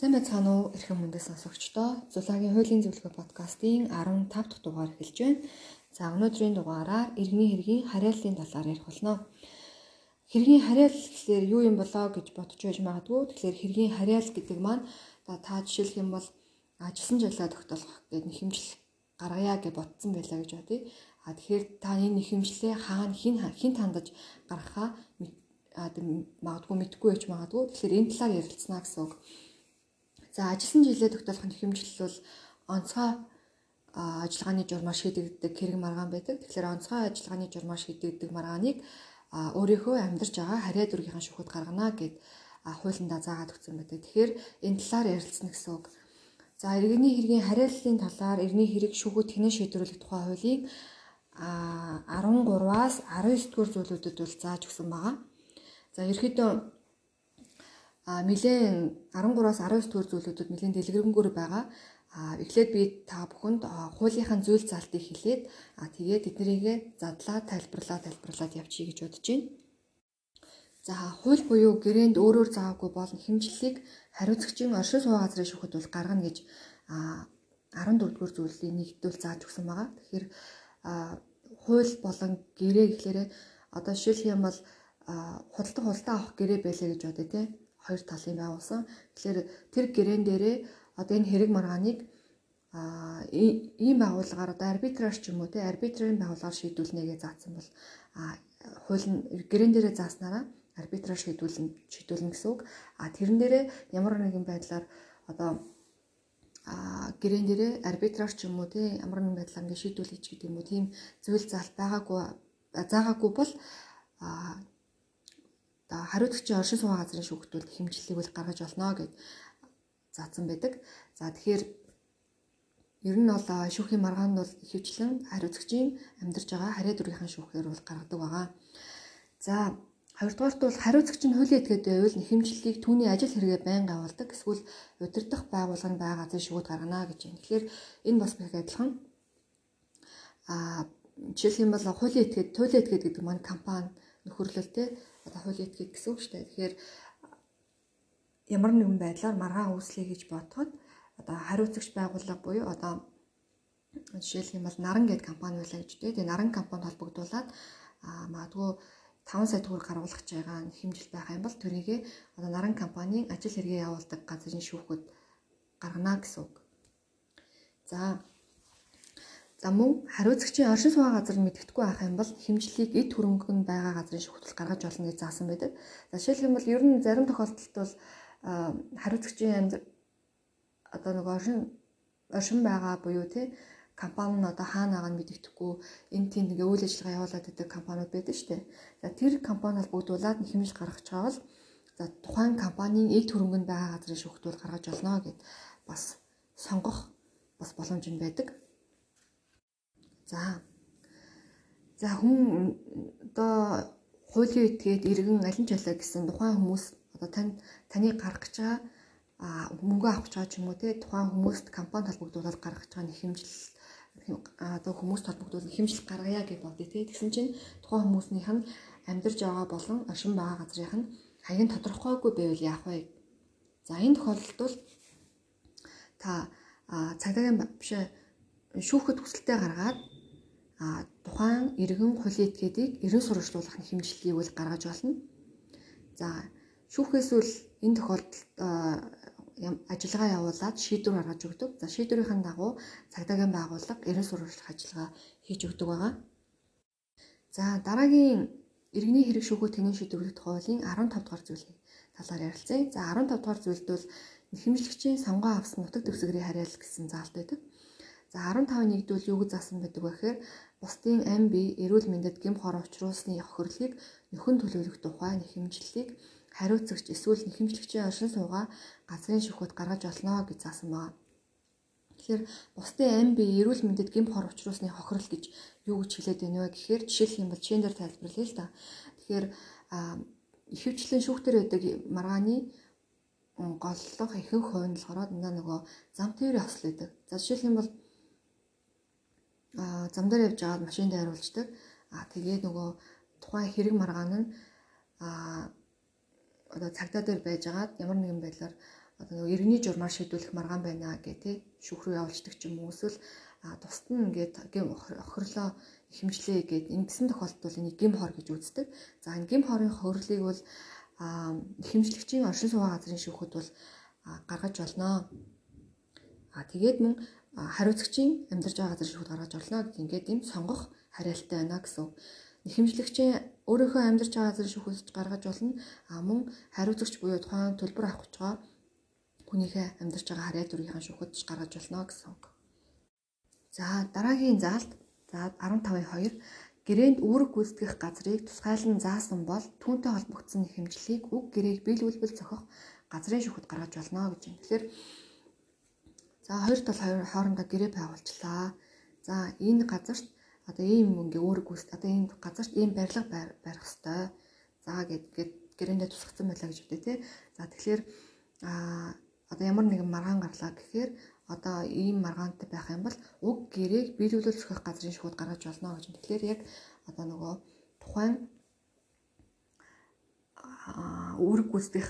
Сайн байцгаана уу эрхэм мөндөд сонсогчдоо. Зулаагийн хуулийн зөвлөгөө подкастын 15 дахь дугаар эхэлж байна. За өнөөдрийн дугаараар иргэний хэргийн хариаллын талаар ярих болно. Хэргийн хариал гэхлээр юу юм болоо гэж бодож байж магадгүй. Тэгэхээр хэргийн хариал гэдэг маань та жишээлх юм бол ажилласан жаглаа тогтоолох гэдэг нэхэмжил гаргая гэж бодсон байлаа гэж бодъё. А тэгэхээр та энэ нэхэмжлээ хаана хин хин хандаж гаргахаа магадгүй мэдгүй байж магадгүй. Тэгэхээр энэ талаар ярилцсана гэсэн үг. За ажилласан жилээ тогтоолох нь хэмжил бол онцгой ажиллагааны журмаар шийдэгддэг хэрэг маргаан байдаг. Тэгэхээр онцгой ажиллагааны журмаар шийдэгддэг маргааныг өөрийнхөө амьдарч байгаа харьяа дүргийнхаа шүүхэд гаргана гэд хуулиндаа заагаад өгсөн байдаг. Тэгэхээр энэ талаар ярилцсан гэсэн үг. За иргэний хэргийн хариаллын талаар иргэний хэрэг шүүхэд тэнэн шийдвэрлэх тухай хуулийн 13-аас 19 дугаар зүйлүүдэд бол зааж өгсөн байгаа. За ерөөхдөө а нилээн 13-аас 19 дугаар зүйлүүдэд нилээн дэлгэрэнгээр байгаа. А эхлээд би та бүхэнд хуулийнхаа зүйл залтыг хэлээд а тэгээд тэднийг задлаа тайлбарлаа тайлбарлаад явчихъя гэж бодож байна. За хууль буюу гэрээнд өөрөөр заавгүй болон хэмжлэлийг хариуцагчийн оршин суугаа газрын шүүхэд бол гаргана гэж 14 дугаар зүйлийг нэгдвэл зааж өгсөн байгаа. Тэгэхээр хууль болон гэрээ гэхлээрэ одоо жишээлх юм бол худалдан худалдаа авах гэрээ байлаа гэж бодъё те хоёр талын байгуулсан. Тэгэхээр тэр гэрээн дээрээ одоо энэ хэрэг маргааныг а ийм байгууллагаар одоо арбитраж ч юм уу те арбитрийн байгууллагаар шийдүүлнэ гэж заасан бол а хууль нь гэрэн дээрээ зааснараа арбитраж шийдүүлнэ шийдүүлнэ гэсэн үг. А тэрэн дээрээ ямар нэгэн байдлаар одоо а гэрэн дээрээ арбитраж ч юм уу те ямар нэгэн байдлаар ингэ шийдүүлэх гэдэг юм уу тийм зүйл залт байгаагүй заагаагүй бол одоо хариуцагчийн оршин суугаа газрын шүүхтүүд хэмжлэлийг бол гаргаж олно гэж заасан байдаг. За тэгэхээр ер нь бол шүүхийн маргаанд бол ихэвчлэн хариуцагчийн амьдарч байгаа харьяа дүргийнхаа шүүхээр бол гаргадаг байгаа. За Хоёрдугаарт бол хариуцагч нь хуулийн этгээд байвал хэмжлэлийг түүний ажил хэрэгэ байн гавуулдаг эсвэл удирдах байгууллага нь байгаа газрын шүүхэд гаргана гэж байна. Тэгэхээр энэ бас их адилхан. Аа жишээлх юм бол хуулийн этгээд, туйлын этгээд гэдэг маань компани нөхөрлөлтэй одоо хуулийн этгээд гэсэн үг шүү дээ. Тэгэхээр ямар нэгэн байдлаар маргаан үүслэе гэж бодоход одоо хариуцагч байгууллага буюу одоо жишээлх юм бол наран гэдэг компани байлаа гэж дээ. Тэгээ наран компанид холбогдуулаад аа магадгүй 5 сая төгрөг гаргуулах гэж байгаа хэмжил байх юм бол тэрийгэ одоо наран компанийн ажил хэрэгээ явуулдаг газрын шүүхэд гаргана гэсэн үг. За За мөн хариуцагчийн оршин суугаа газар мэддэхгүй байх юм бол хэмжлэлийг эд хөрөнгө нь байгаа газрын шүүхтэл гаргаж олно гэж заасан байдаг. За жишээлх юм бол ер нь зарим тохиолдолд бол хариуцагчийн одоо нэг оршин оршин байгаа буюу тий компани нь одоо хаана байгааг нь мэддэхгүй энэ тийм нэг үйл ажиллагаа явуулаад байдаг компаниуд байдаг шүү дээ. За тэр компаниуд бүгдуулаад хэмжиж гаргаж байгаа бол за тухайн компанийн эд хөрөнгөнд байгаа газрын шүүхтүүл гаргаж олно гэд бас сонгох бас боломж нь байдаг. За. За хүн одоо хуулийн этгээд иргэн алин ч алаа гэсэн тухайн хүмүүс одоо тань таныг гаргах гэж байгаа а мөнгө авах гэж байгаа ч юм уу те тухайн хүмүүст компани холбогдуулаад гаргах гэж байгаа нэг хэмжил одоо хүмүүст холбогдуулах хэмжил гаргая гэж бодъё те тэгсэн чинь тухайн хүмүүснийх нь амьдарч байгаа болон оршин байгаа газрынх нь хаяг нь тодорхойгүй байвал яах вэ? За энэ тохиолдолд бол та цагдаагийн биш шүүхэд хүсэлтээ гаргаад тухайн иргэн хуулийн этгээдийг ерөн сурвалжлуулах хэмжлэлийг бол гаргаж болно. За шүүхээс үл энэ тохиолдолд ажиллагаа явуулаад шийдвэр гаргаж өгдөг. За шийдвэрийн дагуу цагдаагийн байгууллага ерөн сурвалжлах ажиллагаа хийж өгдөг байгаа. За дараагийн иргэний хэрэг шүүхөө тэнэн шийдвэрлэх хуулийн 15 дугаар зүйлийн талаар ярилцъя. За 15 дугаар зүйлд бол хэмжлэгчийн сонгоо авсан нутаг төвсгэрийн хариал гэсэн заалт байдаг. За 15 нэгдвэл юу гэж заасан байдаг вэ гэхээр бусдын ам бие эрүүл мэндэд гэм хор учруулсны хохирлыг нөхөн төлөвлөх тухай нэхэмжлэлийг хариуцагч эсвэл нэхэмжлэгчийн оршин суугаа газрын шүүхэд гаргаж олно гэж заасан байна. Тэгэхээр бусдын ам бие эрүүл мэндэд гэм хор учруулсны хохирол гэж юу гэж хэлээд байна вэ гэхээр жишээлх юм бол дээр тайлбарлая л да. Тэгэхээр ихэвчлэн шүүхтэр байдаг маргааны голлох ихэнх хувь нь болохоор нөгөө зам тээврийн осол байдаг. За жишээлх юм бол зам дээр явж байгаад машин дээр харуулцдаг. Аа тэгээд нөгөө тухайн хэрэг маргаан нь аа одоо цагдаа дээр байж байгаад ямар нэгэн байдлаар одоо нөгөө иргэний журмаар шийдвэрлэх маргаан байна гэх тий шүүх рүү явуулдаг ч юм уу эсвэл тусад нь ингээд гэм охирлоо хэмжлээ гэд ингэсэн тохиолдолд энийг гим хор гэж үздэг. За гим хорын хөрөлийг бол хэмжлэгчийн оршин суугаа газрын шүүхэд бол гаргаж болно. А тэгээд мөн хариуцагчийн амьдарч байгаа газар шүүхэд гаргаж болно гэж ингээд юм сонгох хариалтай байна гэсэн. Нэхэмжлэгчийн өөрийнхөө амьдарч байгаа газар шүүхээс гаргаж болно. А мөн хариуцагч буюу тухайн төлбөр авах гэж байгаа хүнийхээ амьдарч байгаа харьяа дүргийнхаа шүүхэд гаргаж болно гэсэн. За дараагийн заалт за 15-ын 2 гэрээнд үүрэг гүйцэтгэх газрыг тусгайлан заасан бол түүнтэй холбогдсон хэмжлэлийг үг гэрээг биелүүлбэл зохих газрын шүүхэд гаргаж болно гэж юм. Тэгэхээр за хоёр тал хоорондоо гэрээ байгуулчлаа. За энэ газарт одоо ийм ингээ үүрэг гүйц одоо энэ газарт ийм барилга барих хэвээр. За гэд гэрээндээ тусгацсан байлаа гэж үтэй тий. За тэгэхээр а одоо ямар нэгэн маргаан гарлаа гэхээр одоо ийм маргаантай байх юм бол уг гэрээг биелүүлэл зохиох газрын шууд гаргаж болно гэж. Тэгэхээр яг одоо нөгөө тухайн үүрэг гүйцэтгэх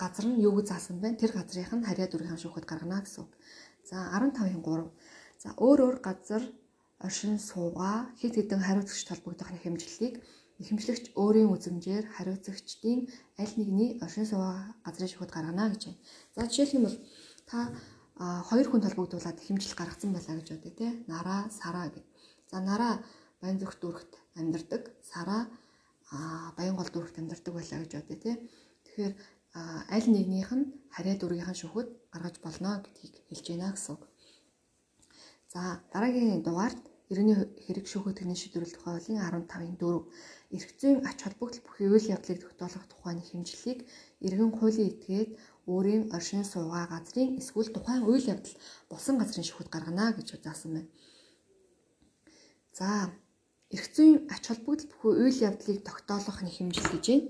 газар нь юу гэж заасан бэ? Тэр газрынх нь харьяа дүргийн шүүхэд гаргана гэсэн үг. За 15-ын 3. За өөр өөр газар оршин суугаа хэд хэдэн хариуцагч толбогдох хэмжлэлийг Ихэмжлэгч өөрийн үзмжээр хариуцагчдын аль нэгний оршин суугаа газрын шүүхэд гаргана гэж байна. За жишээлх юм бол та хоёр хүн толбогдуулаад хэмжил гаргацсан байлаа гэж бодъё те. Нараа, сараа гэд. За нараа баян зүрх дүүрэгт амьдардаг, сараа баян гол дүүрэгт амьдардаг байлаа гэж бодъё те. Тэгэхээр аль нэгнийх нь харьяа дүргийнхэн шүүхэд гаргаж болно гэдгийг хэлж байна гэсэн үг. За дараагийн дугаард иргэний хэрэг шүүхэд төгний шийдвэрлэх тухай хуулийн 15-ын 4 эрх зүйн ач холбогдол бүхий үйл явдлыг тогтоолох тухайн хэмжлэлийг иргэн хуулийн этгээд өөрийн оршин суугаа газрын эсвэл тухайн үйл явдал болсон газрын шүүхэд гаргана гэж заасан байна. За эрх зүйн ач холбогдол бүхий үйл явдлыг тогтоолох нэг хэмжил гэж байна.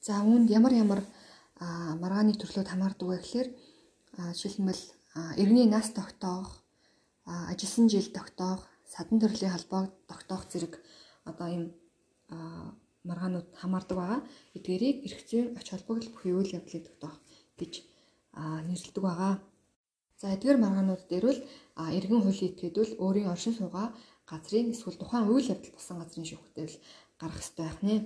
За үүнд ямар ямар маргааны төрлүүд хамаардаг вэ гэхээр жишээлбэл иргэний нас тогтоох, ажилсан жил тогтоох, садан төрлийн холбоог тогтоох зэрэг одоо ийм маргаанууд хамаардаг байгаа. Эдгээрийг эрх зүйн ач холбогдол бүхий үйл явдлыг тогтоох гэж нэрлэдэг байгаа. За эдгээр маргаанууд дээр бол иргэн хуулийн этгээдвэл өөрийн оршин суугаа газрын эсвэл тухайн үйл явдал болсон газрын шүүхтэй л гарах хэрэгтэй байх нэ.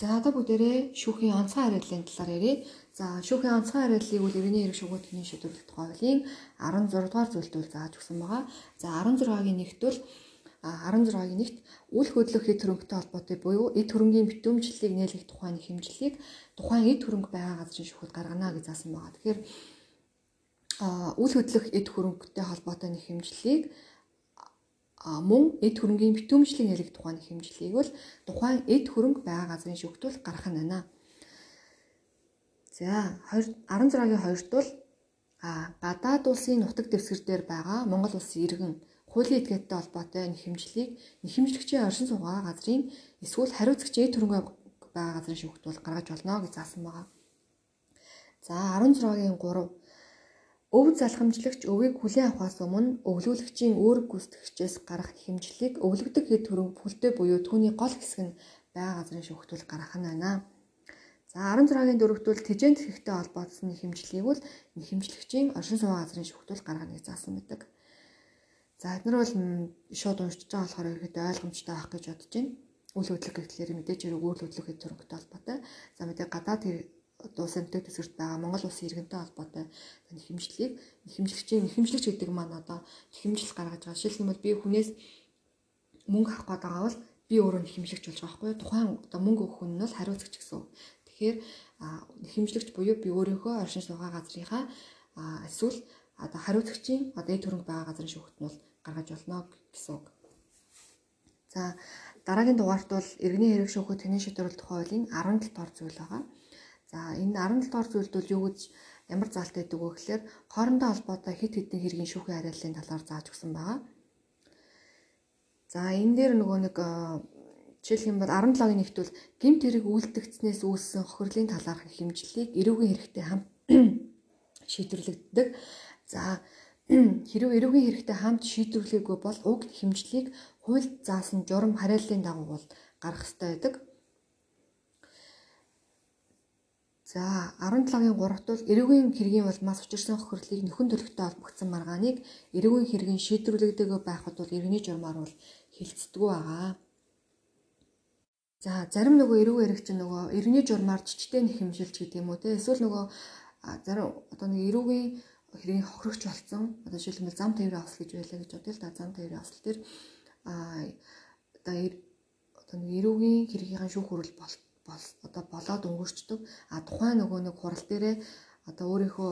За одоо бүгдээрээ шүүхийн онцгой хариуллын талаар ярив. За шүүхийн онцгой хариуллыг бол иргэний хэрэг шүүхөтний шийдвэрлэх тухай хуулийн 16 дугаар зүйлдүүл зааж өгсөн байгаа. За 16-гийн нэгт бол 16-гийн нэгт үл хөдлөх эд хөрөнгөтэй холбоотой буюу эд хөрөнгийн битүүмжлэлийг нээлгэх тухайн хэмжлэлийг тухайн эд хөрөнгө байгаа газрын шүүхэд гаргана гэж заасан байгаа. Тэгэхээр үл хөдлөх эд хөрөнгөтэй холбоотой нэг хэмжлэлийг мөн эд хөрөнгийн битүүмжлэлийг нээлгэх тухайн хэмжлэлийг бол тухайн эд хөрөнгө байгаа газрын шүүхт бол гаргах нь байна. За 16-гийн 2-т бол гадаад улсын нутаг дэвсгэр дээр байгаа Монгол улсын иргэн хуулийн этгээдтэй холбоотой нэхэмжлийг нэхэмжлэгчийн оршин суугаа газрын эсвэл хариуцагчийн төрөнгөө байгаа газрын шүүхт бол гаргаж болно гэж заасан байгаа. За 16-гийн 3 Өв залхамжлагч өвийг хүлээн авахаас өмнө өвлүүлэгчийн үүрэг гүйцэтгэгчээс гарах хэмжлэлийг өвлөгдөг хэд хөрөнгө бүлтэй буюу түүний гол хэсэг нь байгаа газрын шүүхтүүл гаргах нь байна. За 16-гийн дөрөвтөл тэжээнд хэрэгтэй холбоотсон хэмжлэлийг бол хэмжлэгчийн оршин суугаа газрын шүүхтүүл гаргана гэж заасан байдаг. За эдгээр бол шууд уншиж байгаа болохоор ихэд ойлгомжтой байх гэж бодож байна. Үйл хөдлөх гэхлээр мэдээж хэрэг үйл хөдлөх хэд төрөнгөтэй холбоотой. За мэдээ гадаад улсын нутаг дэвсгэрт байгаа Монгол улсын иргэнтэй холбоотой нэхэмжлэлийг нэхэмжлэгчийн нэхэмжлэгч гэдэг маань одоо нэхэмжил гаргаж байгаа. Жишээлх юм бол би хүнээс мөнгө авах гээд байгаа бол би өөрөө нэхэмжлэгч болж байгаа байхгүй юу? Тухайн одоо мөнгө өгөх хүн нь бол хариуцагч гэсэн. Тэгэхээр нэхэмжлэгч буюу би өөрийнхөө оршин суугаа газрынхаа эсвэл одоо хариуцагчийн одоо эд хөрөнгө байгаа газрын шүүхт нь бол гаргаж болно гэсэн үг. За дараагийн дугаарт бол иргэний хэрэг шүүхөд тэний шийдвэрлэх хуулийн 17 дугаар зүйл байгаа. За энэ 17 дугаар зүйлд бол юу гэж ямар заалт байдаг вэ гэхээр хоорондоо холбоотой хит хитний хэргийн шүүхийн хариаллын талаар зааж өгсөн байгаа. За энэ дээр нөгөө нэг жишээлх юм бол 17-гийн нэгт бол гэмт хэрэг үйлдэгдснээс үүссэн хохирлын талаарх хэмжлэлийг эрүүгийн хэрэгтэй хамт шийдвэрлэгддэг. За Хэрвээ эрүүгийн хэрэгтэй хамт шийдвэрлэгээгүй бол уг хэмжлийг хуульд заасан журам хариаллын дагуу бол гарах ёстой байдаг. За 17-гийн 3-т бол эрүүгийн хэргийн улмаас учирсан хохирлыг нөхөн төлөвтэй холбогдсон маргааныг эрүүгийн хэргийн шийдвэрлэгдээгөө байхад бол иргэний журмаар бол хилцдэг байгаа. За зарим нөгөө эрүүг эрэг чинь нөгөө иргэний журмаар жижигтэй нэхэмжилж гэдэг юм уу те? Эсвэл нөгөө зарим одоо нэг эрүүгийн хэргийн хохирогч болсон. Одоо жишээлбэл зам тээврийн осол гэж байлаа гэж бодъё л да. Зам тээврийн осол төр а одоо одоо нэг эрүүгийн хэргийн шүүх хөрөл бол одоо болоод өнгөрчдөг а тухайн нөгөө нэг хурал дээрээ одоо өөрийнхөө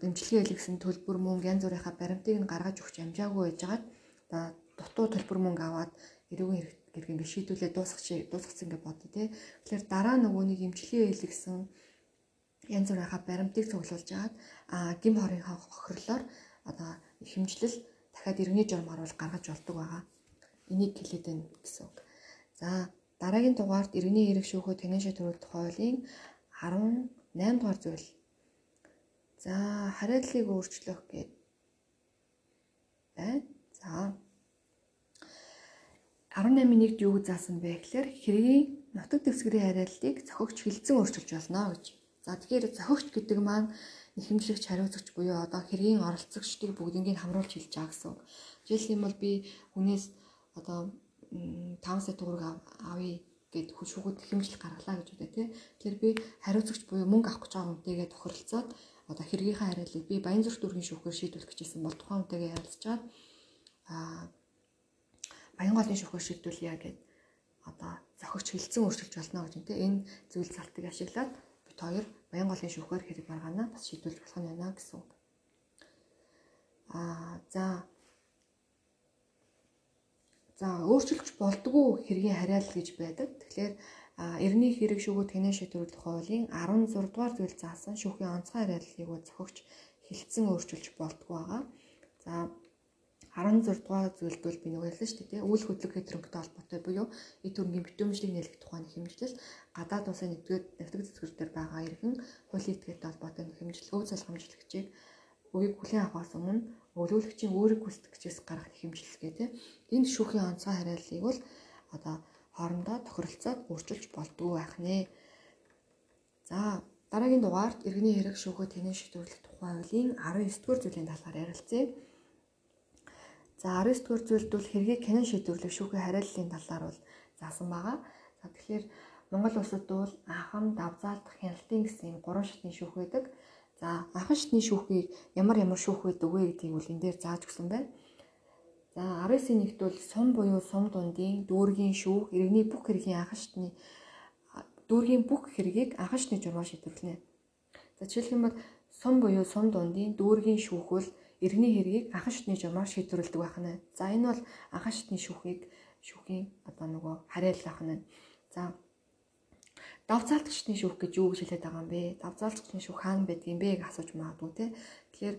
дэмжлэгээ хэлгсэн төлбөр мөнгө янз бүрийнхаа баримтыг нь гаргаж өгч амжаагүй байжгаад одоо дутуу төлбөр мөнгө аваад эрүүгийн хэрэг ингээд шийдвүлээ дуусгах дуусгацсан гэж бодъё те. Тэгэхээр дараа нөгөө нэг имчилгээ хэлгсэн янз бүрийнхаа баримтыг цуглуулж агаад а гим хорийн хохирлоор одоо хэмжлэл дахиад иргэний журмаар бол гаргаж болдог байгаа. Энийг хэлээд байна гэсэн үг. За дараагийн дугаард иргэний хэрэг шүүхөө таньшаа төрүүлэх хуулийн 18 дугаар зүйл. За хариаллыг өөрчлөх гэдэг байна. За 18-нд юу гэж заасан бэ гэхээр хэргийн нутаг дэвсгэрийн хариаллыг зохиогч хилцэн өөрчилж болно гэж. За тэгэхээр зохиогч гэдэг маань нэхэмжлэгч хариуцагч буюу одоо хэргийн оролцогчдыг бүгднийг хамруулж хэлж байгаа гэсэн. Бол би хүнээс одоо 5 сая төгрөг авъя гэд шүүхэд нэхэмжил гаргалаа гэж үдэ тий. Тэгэхээр би хариуцагч буюу мөнгө авах гэж байгаа хүнтэйгээ тохиролцоод одоо хэргийнхаа хариаллыг би Баянзүрх дүүргийн шүүхээр шийдвэрлэх гэжсэн бол тухайн хүнтэйгээ ярилцчаад аа Баянголын шүүхээр шийдвэрлэе гэд одоо зохиогч хилцэн өөрчилж болно гэж тий. Энэ зүйл залтыг ашиглаад бит хоёр Баянголын шүүхээр хэрэг маргаанаа бас шийдвэрлэх болох нь байна гэсэн үг. Аа за За өөрчилж болдгоо хэргийн хариал гэж байдаг. Тэгэхээр эртний хэрэг шүүгөө тэнэ шийдвэрлэх хуулийн 16 дугаар зүйл заасан шүүхийн онцгой хариаллыг зөвхөгч хилцэн өөрчилж болдгоо байгаа. За 16 дугаар зүйлд бол би нэг ярьсан шүү дээ. Үйл хөдлөлийн төрөнгөтэй холбоотой буюу эд төрөнгийн битүүмжлэг нэлэх тухайн хэмжлэл гадаад улсын нэгдүгээр нэвтрэг зүтгэр дээр байгаа иргэн хуулийн этгээтэй холбоотой хэмжлэл өв залхамжлагчийг үгийг хүлээн авахаас өмнө өлөөлөгчийн өөрийг хүсдэгчээс гаргах хэмжлэлгээ тийм энэ шүүхийн онцгой хариаллыг бол одоо хоорондоо тохиролцоод өөрчилж болдгоо байх нэ. За дараагийн дугаард иргэний хэрэг шүүхөө тэнэн шийдвэрлэх тухай хуулийн 19 дугаар зүйлийн талаар ярилцъя. За 19 дугаар зүйлд бол хэргийг хянан шийдвэрлэх шүүхийн хариаллын талаар бол заасан байгаа. За тэгэхээр Монгол улсад бол анхан давзаалдах хяналтын гэсэн гурван шатны шүүх байдаг. За анхан шатны шүүхийг ямар ямар шүүх байдаг вэ гэдгийг бол энэ дээр зааж өгсөн байна. За 19-ийн нэгт бол сум буюу сум дундын дүүргийн шүүх, иргэний бүх хэргийн анхан шатны дүүргийн бүх хэргийг анхан шатны журмаар шийдвэрлэнэ. За жишээлх юм бол сум буюу сум дундын дүүргийн шүүх бол иргэний хэргийг анхан шатны журмаар шийдвэрлэдэг байх нь. За энэ бол анхан шатны шүүхийг шүүхийн одоо нөгөө хариал байх нь. За давцаалтчны шүүх гэж юу гэж хэлээд байгаа юм бэ? Давцаалтчны шүүх хаана байдгийг бэ гэж асууж магадгүй те. Тэгэхээр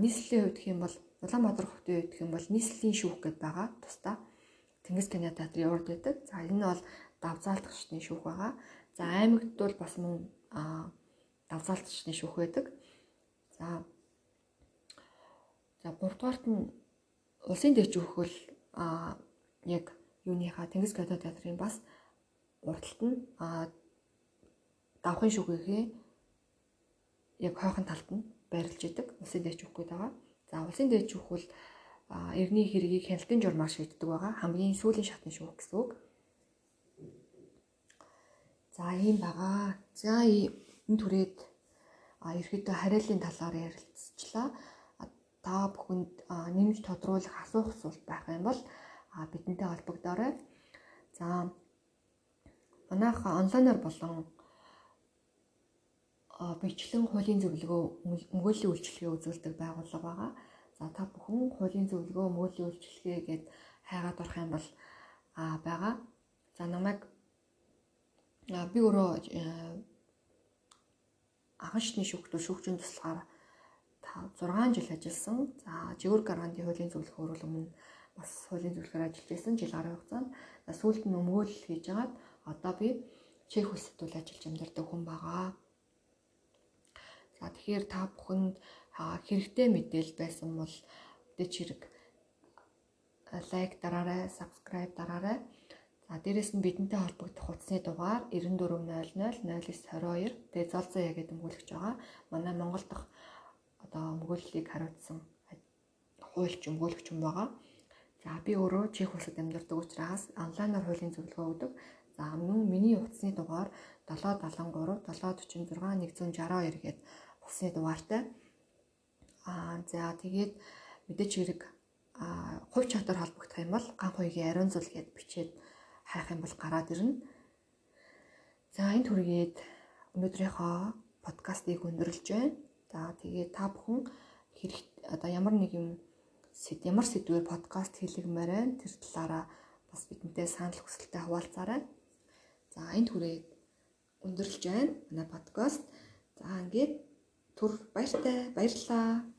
нийслэлийн хувьд гэх юм бол Улаанбаатар хотын хувьд гэх юм бол нийслэлийн шүүх гэдээ байгаа. Тусдаа Тэнгис кино театрын урд байдаг. За энэ бол давцаалтчны шүүх байгаа. За аймагт бол бас мөн давцаалтчны шүүх байдаг. За За 3 дугаарт нь улсын дэвж өгөхөл а яг юуныхаа Тэнгис Гадаа театрын бас урталт нь давхын шүгэхээ яг хойхон талд нь байрлаж идэг дэвж өгөх гээд байгаа. За улсын дэвж өгөх бол эртний хэргийг хяналтын журмаар шийддэг байгаа. Хамгийн сүүлийн шатны шүүх гэсэн үг. За ийм байгаа. За энэ түрээд ерөөдөө хариаллын талаар ярилцчихлаа та бүхэнд нэмж тодруулах асуух асуулт байх юм бол бидэнтэй холбогдоорой. За манайх онлайнаар болон бичлэн хуулийн зөвлөгөө өмгөөллийн үйлчилгээ үзүүлдэг байгууллага байгаа. За та бүхэн хуулийн зөвлөгөө өмгөөллийн үйлчилгээ гэд хайгаад орох юм бол байгаа. За намайг би өөрөө анхшны шүүхтүү шүүгчийн туслахаар 6 жил ажилласан. За жигүүр гарантийн хуулийн зөвлөхөөр бол өмнө бас хуулийн зөвлөхөр ажиллаж байсан жил гарын хугацаанд. Сүүлд нь өмгөөлөл хийж агаад одоо би чек улсад үл ажиллаж амьдардаг хүн байгаа. За тэгэхээр та бүхэнд хэрэгтэй мэдээлэл байсан бол дэч хэрэг лайк дараарай, subscribe дараарай. За дээрэс нь бидэнтэй холбогдох утасны дугаар 9400 0922. Тэгээ золзоо яг гэдэг мгөлөгч байгаа. Манай Монгол дахь одоо мгөллийг хариуцсан хуульч мгөлөгч юм байгаа. За би өөрөө Чех улсад амьдардаг учраас онлайнаар хуулийн зөвлөгөө өгдөг. За мөн миний утасны дугаар 773 746 162 гэдэг утасны дугаартай. Аа за тэгээд мэдээч хэрэг а хувь чадвар холбогдох юм бол ган хуйгийн ариун зул гэд бичээд хайх юм бол гараад ирнэ. За энэ түргээд өнөөдрийнхөө подкастыг өндөрлж байна. За тэгээд та бүхэн хэрэг одоо ямар нэг юм ямар сэдвээр подкаст хийлгэмээр байна. Тэр талаараа бас бидэнтэй санал хүсэлтээ хуваалцаарай. За энэ түрээд өндөрлж байна. Манай подкаст. За ингээд түр баяртай баярлалаа.